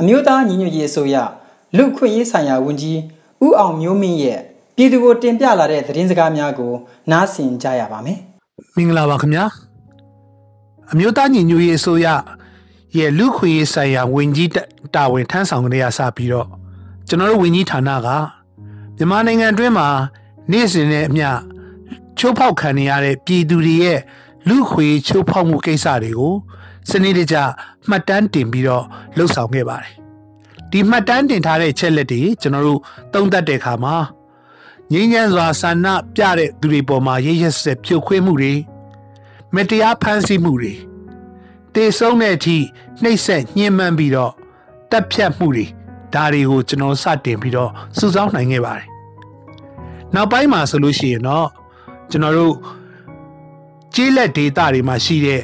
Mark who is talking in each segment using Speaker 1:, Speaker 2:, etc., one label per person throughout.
Speaker 1: အမျိုးသားညီညွတ်ရေးအစိုးရလူခွင့်ရေးဆိုင်ရာဝန်ကြီးဦးအောင်မျိုးမင်းရဲ့ပြည်သူကိုတင်ပြလာတဲ့သတင်းစကားများကို နားဆင်ကြရပါမယ်
Speaker 2: မင်္ဂလာပါခင်ဗျာအမျိုးသားညီညွတ်ရေးအစိုးရရဲ့လူခွင့်ရေးဆိုင်ရာဝန်ကြီးတာဝန်ထမ်းဆောင်ကြရစပြီးတော့ကျွန်တော်တို့ဝန်ကြီးဌာနကမြန်မာနိုင်ငံအတွင်းမှာနေ့စဉ်နဲ့အမျှချိုးဖောက်ခံနေရတဲ့ပြည်သူတွေရဲ့လူခွေချိုးဖောက်မှုကိစ္စတွေကို စနစ်တကျမှတ်တမ်းတင်ပြီးတော့လှုပ်ဆောင်ခဲ့ပါတယ်။ဒီမှတ်တမ်းတင်ထားတဲ့ချက်လက်တွေကျွန်တော်တို့သုံးသပ်တဲ့အခါမှာငြိမ်းချမ်းစွာဆန္ဒပြတဲ့သူတွေပေါ်မှာရရဆက်ဖြိုခွင်းမှုတွေမတရားဖမ်းဆီးမှုတွေတေဆုံးတဲ့အထိနှိပ်စက်ညှဉ်းပန်းပြီးတော့တပ်ဖြတ်မှုတွေဒါတွေကိုကျွန်တော်စတင်ပြီးတော့စုဆောင်းနိုင်ခဲ့ပါတယ်။နောက်ပိုင်းမှာဆိုလို့ရှိရင်တော့ကျွန်တော်တို့ကျေးလက်ဒေသတွေမှာရှိတဲ့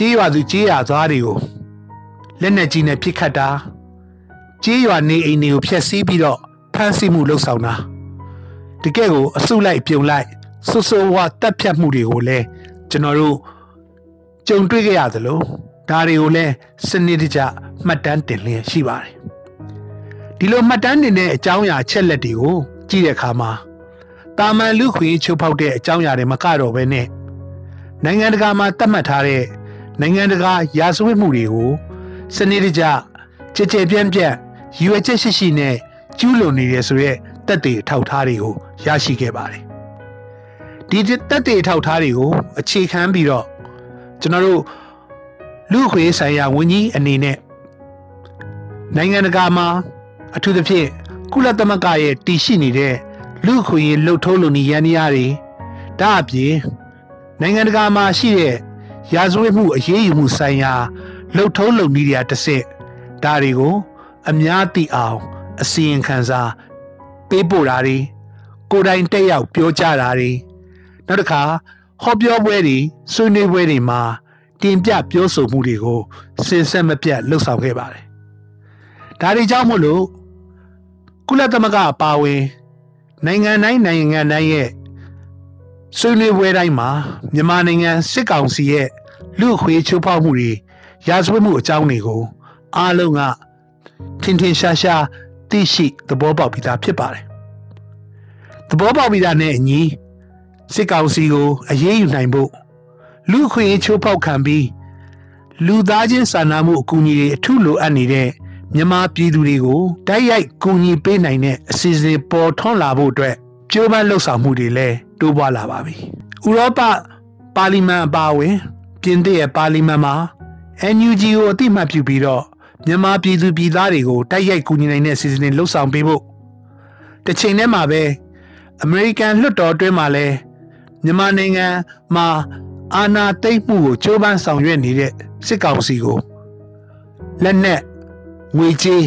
Speaker 2: ကျေးရွာသူကျေးရွာသားတွေကိုလက်နက်ကြီးနဲ့ပစ်ခတ်တာကျေးရွာနေအိမ်တွေကိုဖျက်ဆီးပြီးတော့ဖမ်းဆီးမှုလုပ်ဆောင်တာတကယ့်ကိုအစုလိုက်ပြုံလိုက်ဆွဆွဝါတက်ဖြတ်မှုတွေကိုလည်းကျွန်တော်တို့ကြုံတွေ့ကြရသလိုဒါတွေကိုလည်းစနစ်တကျမှတ်တမ်းတင်လျက်ရှိပါတယ်ဒီလိုမှတ်တမ်းတင်တဲ့အကြောင်းအရာချက်လက်တွေကိုကြည့်တဲ့အခါမှာတာမန်လူခွေချုပ်ဖောက်တဲ့အကြောင်းအရာတွေမကတော့ဘဲနဲ့နိုင်ငံတကာမှာသတ်မှတ်ထားတဲ့ နိုင်ငံတကာရာဇဝတ်မှုတွေကိုစနစ်တကျကြကြပြန့်ပြန့်ရွေချက်ရှိရှိနဲ့ကျူးလွန်နေရဆိုရဲတက်တေထောက်ထားတွေကိုရရှိခဲ့ပါတယ်ဒီတက်တေထောက်ထားတွေကိုအခြေခံပြီးတော့ကျွန်တော်တို့လူခွေဆိုင်ရာဝန်ကြီးအနေနဲ့နိုင်ငံတကာမှာအထူးသဖြင့်ကုလသမဂ္ဂရဲ့တည်ရှိနေတဲ့လူခွေလှုပ်ထိုးလုံနေရန်ရားတွေဒါအပြင်နိုင်ငံတကာမှာရှိတဲ့ ရာဇဝတ်မှုအရေးယူမှုဆိုင်ရာလှုပ်ထုံးလုပ်နည်းတွေကတစ်စစ်ဒါတွေကို အများသိအောင်အစီရင်ခံစာပေးပို့တာတွေကိုယ်တိုင်တက်ရောက်ပြောကြားတာတွေနောက်တစ်ခါဟောပြောပွဲတွေဆွေးနွေးပွဲတွေမှာတင်ပြပြောဆိုမှုတွေကိုစင်ဆက်မပြတ်လှုပ်ဆောင်ခဲ့ပါတယ်။ဒါတွေကြောင့်မို့လို့ကုလသမဂ္ဂအပါအဝင်နိုင်ငံတိုင်းနိုင်ငံတိုင်းရဲ့ ဆွေးနွေးပွဲတိုင်းမှာမြန်မာနိုင်ငံစစ်ကောင်စီရဲ့လူခွေချိုးဖောက်မှုတွေရာဇဝတ်မှုအကြောင်းတွေကိုအားလုံးကထင်ထင်ရှားရှားသိရှိသဘောပေါက်ပြီးသားဖြစ်ပါတယ်။သဘောပေါက်ပြီးသားနဲ့အညီစစ်ကောင်စီကိုအရေးယူနိုင်ဖို့လူခွေချိုးဖောက်ခံပြီးလူသားချင်းစာနာမှုအကူအညီတွေအထူးလိုအပ်နေတဲ့မြန်မာပြည်သူတွေကိုတိုက်ရိုက်ကူညီပေးနိုင်တဲ့အစီအစဉ်ပေါ်ထွန်းလာဖို့အတွက်ကြိုးပမ်းလှုပ်ဆောင်မှုတွေလည်း တိုးပွားလာပါပြီ။ဥရောပပါလီမန်အပါအဝင်ပြင်သစ်ရဲ့ပါလီမန်မှာ NUG ကိုအတိမတ်ပြုပြီးတော့မြန်မာပြည်သူပြည်သားတွေကိုတိုက်ရိုက်ကူညီနိုင်တဲ့စီစဉ်လှုပ်ဆောင်ပေးဖို့တစ်ချိန်တည်းမှာပဲအမေရိကန်လွှတ်တော်အတွင်းမှာလည်းမြန်မာနိုင်ငံမှာအာဏာသိမ်းမှုကိုကြိုးပမ်းဆောင်ရွက်နေတဲ့စစ်ကောင်စီကိုလက်နက်ငွေကြေး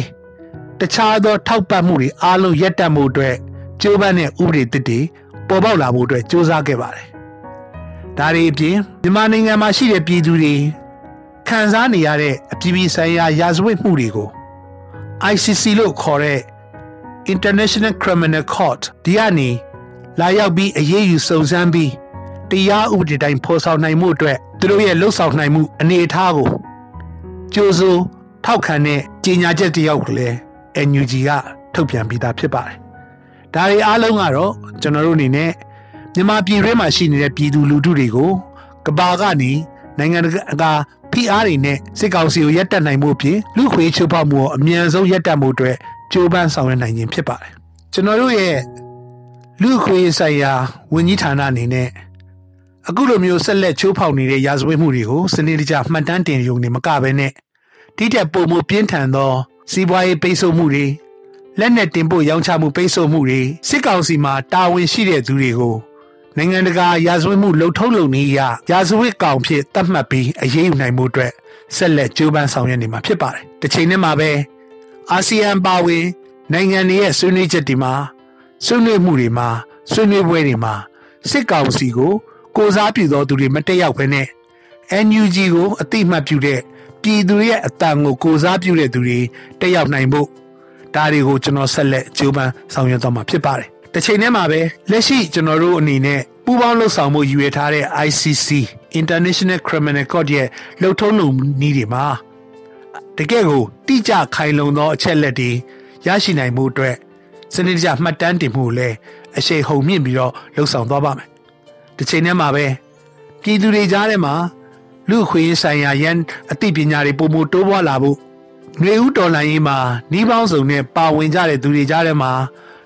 Speaker 2: တခြားသောထောက်ပံ့မှုတွေအားလုံးရပ်တန့်မှုအတွက်ကြိုးပမ်းတဲ့ဥပဒေသစ်တွေ ပေါ်ပေါက်လာဖို့အတွက်စ조사ခဲ့ပါတယ်။ဒါတွေအပြင်မြန်မာနိုင်ငံမှာရှိတဲ့ပြည်သူတွေခံစားနေရတဲ့အပြည်ပြည်ဆိုင်ရာရာဇဝတ်မှုတွေကို ICC လို့ခေါ်တဲ့ International Criminal Court ဒီကနေလာရောက်ပြီးအရေးယူစုံစမ်းပြီးတရားဥပဒေတိုင်းဖော်ဆောင်နိုင်မှုအတွက်သူတို့ရဲ့လှုပ်ဆောင်နိုင်မှုအနေအထားကိုကြိုးစိုးထောက်ခံတဲ့ကြေညာချက်တယောက်ကိုလည်း NUG ကထုတ်ပြန်ပြီးသားဖြစ်ပါတယ်။ ဒါတွေအားလုံးကတော့ကျွန်တော်တို့အနေနဲ့မြန်မာပြည်ထဲမှာရှိနေတဲ့ပြည်သူလူထုတွေကိုကဘာကနေနိုင်ငံတကာဖိအားတွေနဲ့စစ်ကောင်စီကိုရပ်တန့်နိုင်မှုအပြင်လူခွေချုပ်ဖောက်မှုကိုအမြန်ဆုံးရပ်တန့်မှုအတွက်ကြိုးပမ်းဆောင်ရွက်နိုင်ခြင်းဖြစ်ပါတယ်။ကျွန်တော်တို့ရဲ့လူခွေဆိုင်ရာဝန်ကြီးဌာနအနေနဲ့အခုလိုမျိုးဆက်လက်ချိုးဖောက်နေတဲ့ရာဇဝတ်မှုတွေကိုစနစ်တကျမှတ်တမ်းတင်ရုံနဲ့မကဘဲနဲ့တိတက်ပုံမှုပြင်းထန်သောစီးပွားရေးပိတ်ဆို့မှုတွေ လက်နက်တင်ပို့ရောင်းချမှုပိတ်ဆို့မှုတွေစစ်ကောင်စီမှာတာဝန်ရှိတဲ့သူတွေကိုနိုင်ငံတကာရာဇဝတ်မှုလှုပ်ထုံးလုံနည်းအရရာဇဝတ်ကောင်ဖြစ်သတ်မှတ်ပြီးအရေးယူနိုင်မှုအတွက်ဆက်လက်ကြိုးပမ်းဆောင်ရွက်နေမှာဖြစ်ပါတယ်။တစ်ချိန်တည်းမှာပဲအာဆီယံပါဝင်နိုင်ငံတွေရဲ့ဆွေးနွေးချက်တွေမှာဆွေးနွေးမှုတွေမှာဆွေးနွေးပွဲတွေမှာစစ်ကောင်စီကိုကိုစားပြုသောသူတွေမတက်ရောက်ဘဲနဲ့ NUG ကိုအတိအမှတ်ပြုတဲ့ပြည်သူရဲ့အတန်ကိုကိုစားပြုတဲ့သူတွေတက်ရောက်နိုင်ဖို့ ဒါတွေကိုကျွန်တော်ဆက်လက်ကြိုးပမ်းဆောင်ရွက်သွားမှာဖြစ်ပါတယ်။တစ်ချိန်တည်းမှာပဲလက်ရှိကျွန်တော်တို့အနေနဲ့ပူးပေါင်းလှုပ်ဆောင်မှုယူရထားတဲ့ ICC International Criminal Court ရဲ့လှုပ်ထုံးလုံနည်းတွေမှာတကယ့်ကိုတိကျခိုင်လုံသောအချက်လက်တွေရရှိနိုင်မှုအတွက်စနစ်တကျမှတ်တမ်းတင်မှုကိုလည်းအရှိန်ဟုန်မြင့်ပြီးတော့လှုပ်ဆောင်သွားပါမယ်။ဒီချိန်ထဲမှာပဲပြည်သူတွေကြားထဲမှာလူအခွင့်အရေးဆိုင်ရာရန်အသိပညာတွေပုံမတိုးပွားလာဖို့ ငွေဥတော်လှန်ရေးမှာနှီးပေါင်းစုံနဲ့ပါဝင်ကြတဲ့သူတွေကြားထဲမှာ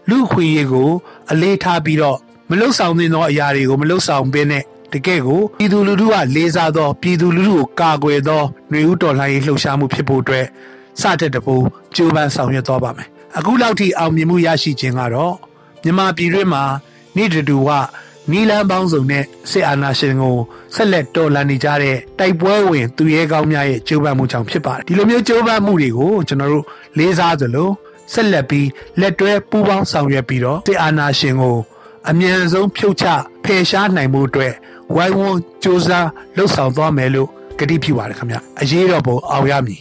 Speaker 2: လူအခွင့်အရေးကို အလေးထားပြီးတော့မလှုပ်ဆောင်သင့်သောအရာတွေကိုမလှုပ်ဆောင်ဘဲနဲ့တကယ့်ကိုပြည်သူလူထုကလေးစားသောပြည်သူလူထုကိုကာကွယ်သောຫນွေဥတော်လှန်ရေးလှုပ်ရှားမှုဖြစ်ဖို့အတွက်စတဲ့တပူကြိုးပမ်းဆောင်ရွက်သွားပါမယ်အခုလောက်ထိအောင်မြင်မှုရရှိခြင်းကတော့မြန်မာပြည်တွင်းမှာ နေ့တူတူက နီလန်းပေါင်းစုံနဲ့စစ်အာဏာရှင်ကိုဆက်လက်တော်လှန်နေကြတဲ့တိုက်ပွဲဝင်သူရဲကောင်းများရဲ့ကြိုးပမ်းမှုကြောင့်ဖြစ်ပါတယ်ဒီလိုမျိုးကြိုးပမ်းမှုတွေကိုကျွန်တော်တို့လေးစားသလိုဆက်လက်ပြီးလက်တွဲပူးပေါင်းဆောင်ရွက်ပြီးတော့စစ်အာဏာရှင်ကိုအမြန်ဆုံးဖြုတ်ချဖယ်ရှားနိုင်မှုအတွက်ဝိုင်းဝန်းစ조사လှုပ်ဆောင်သွားမယ်လို့ကတိပြုပါတယ်ခင်ဗျအရေးတော်ပုံအောင်ရမည်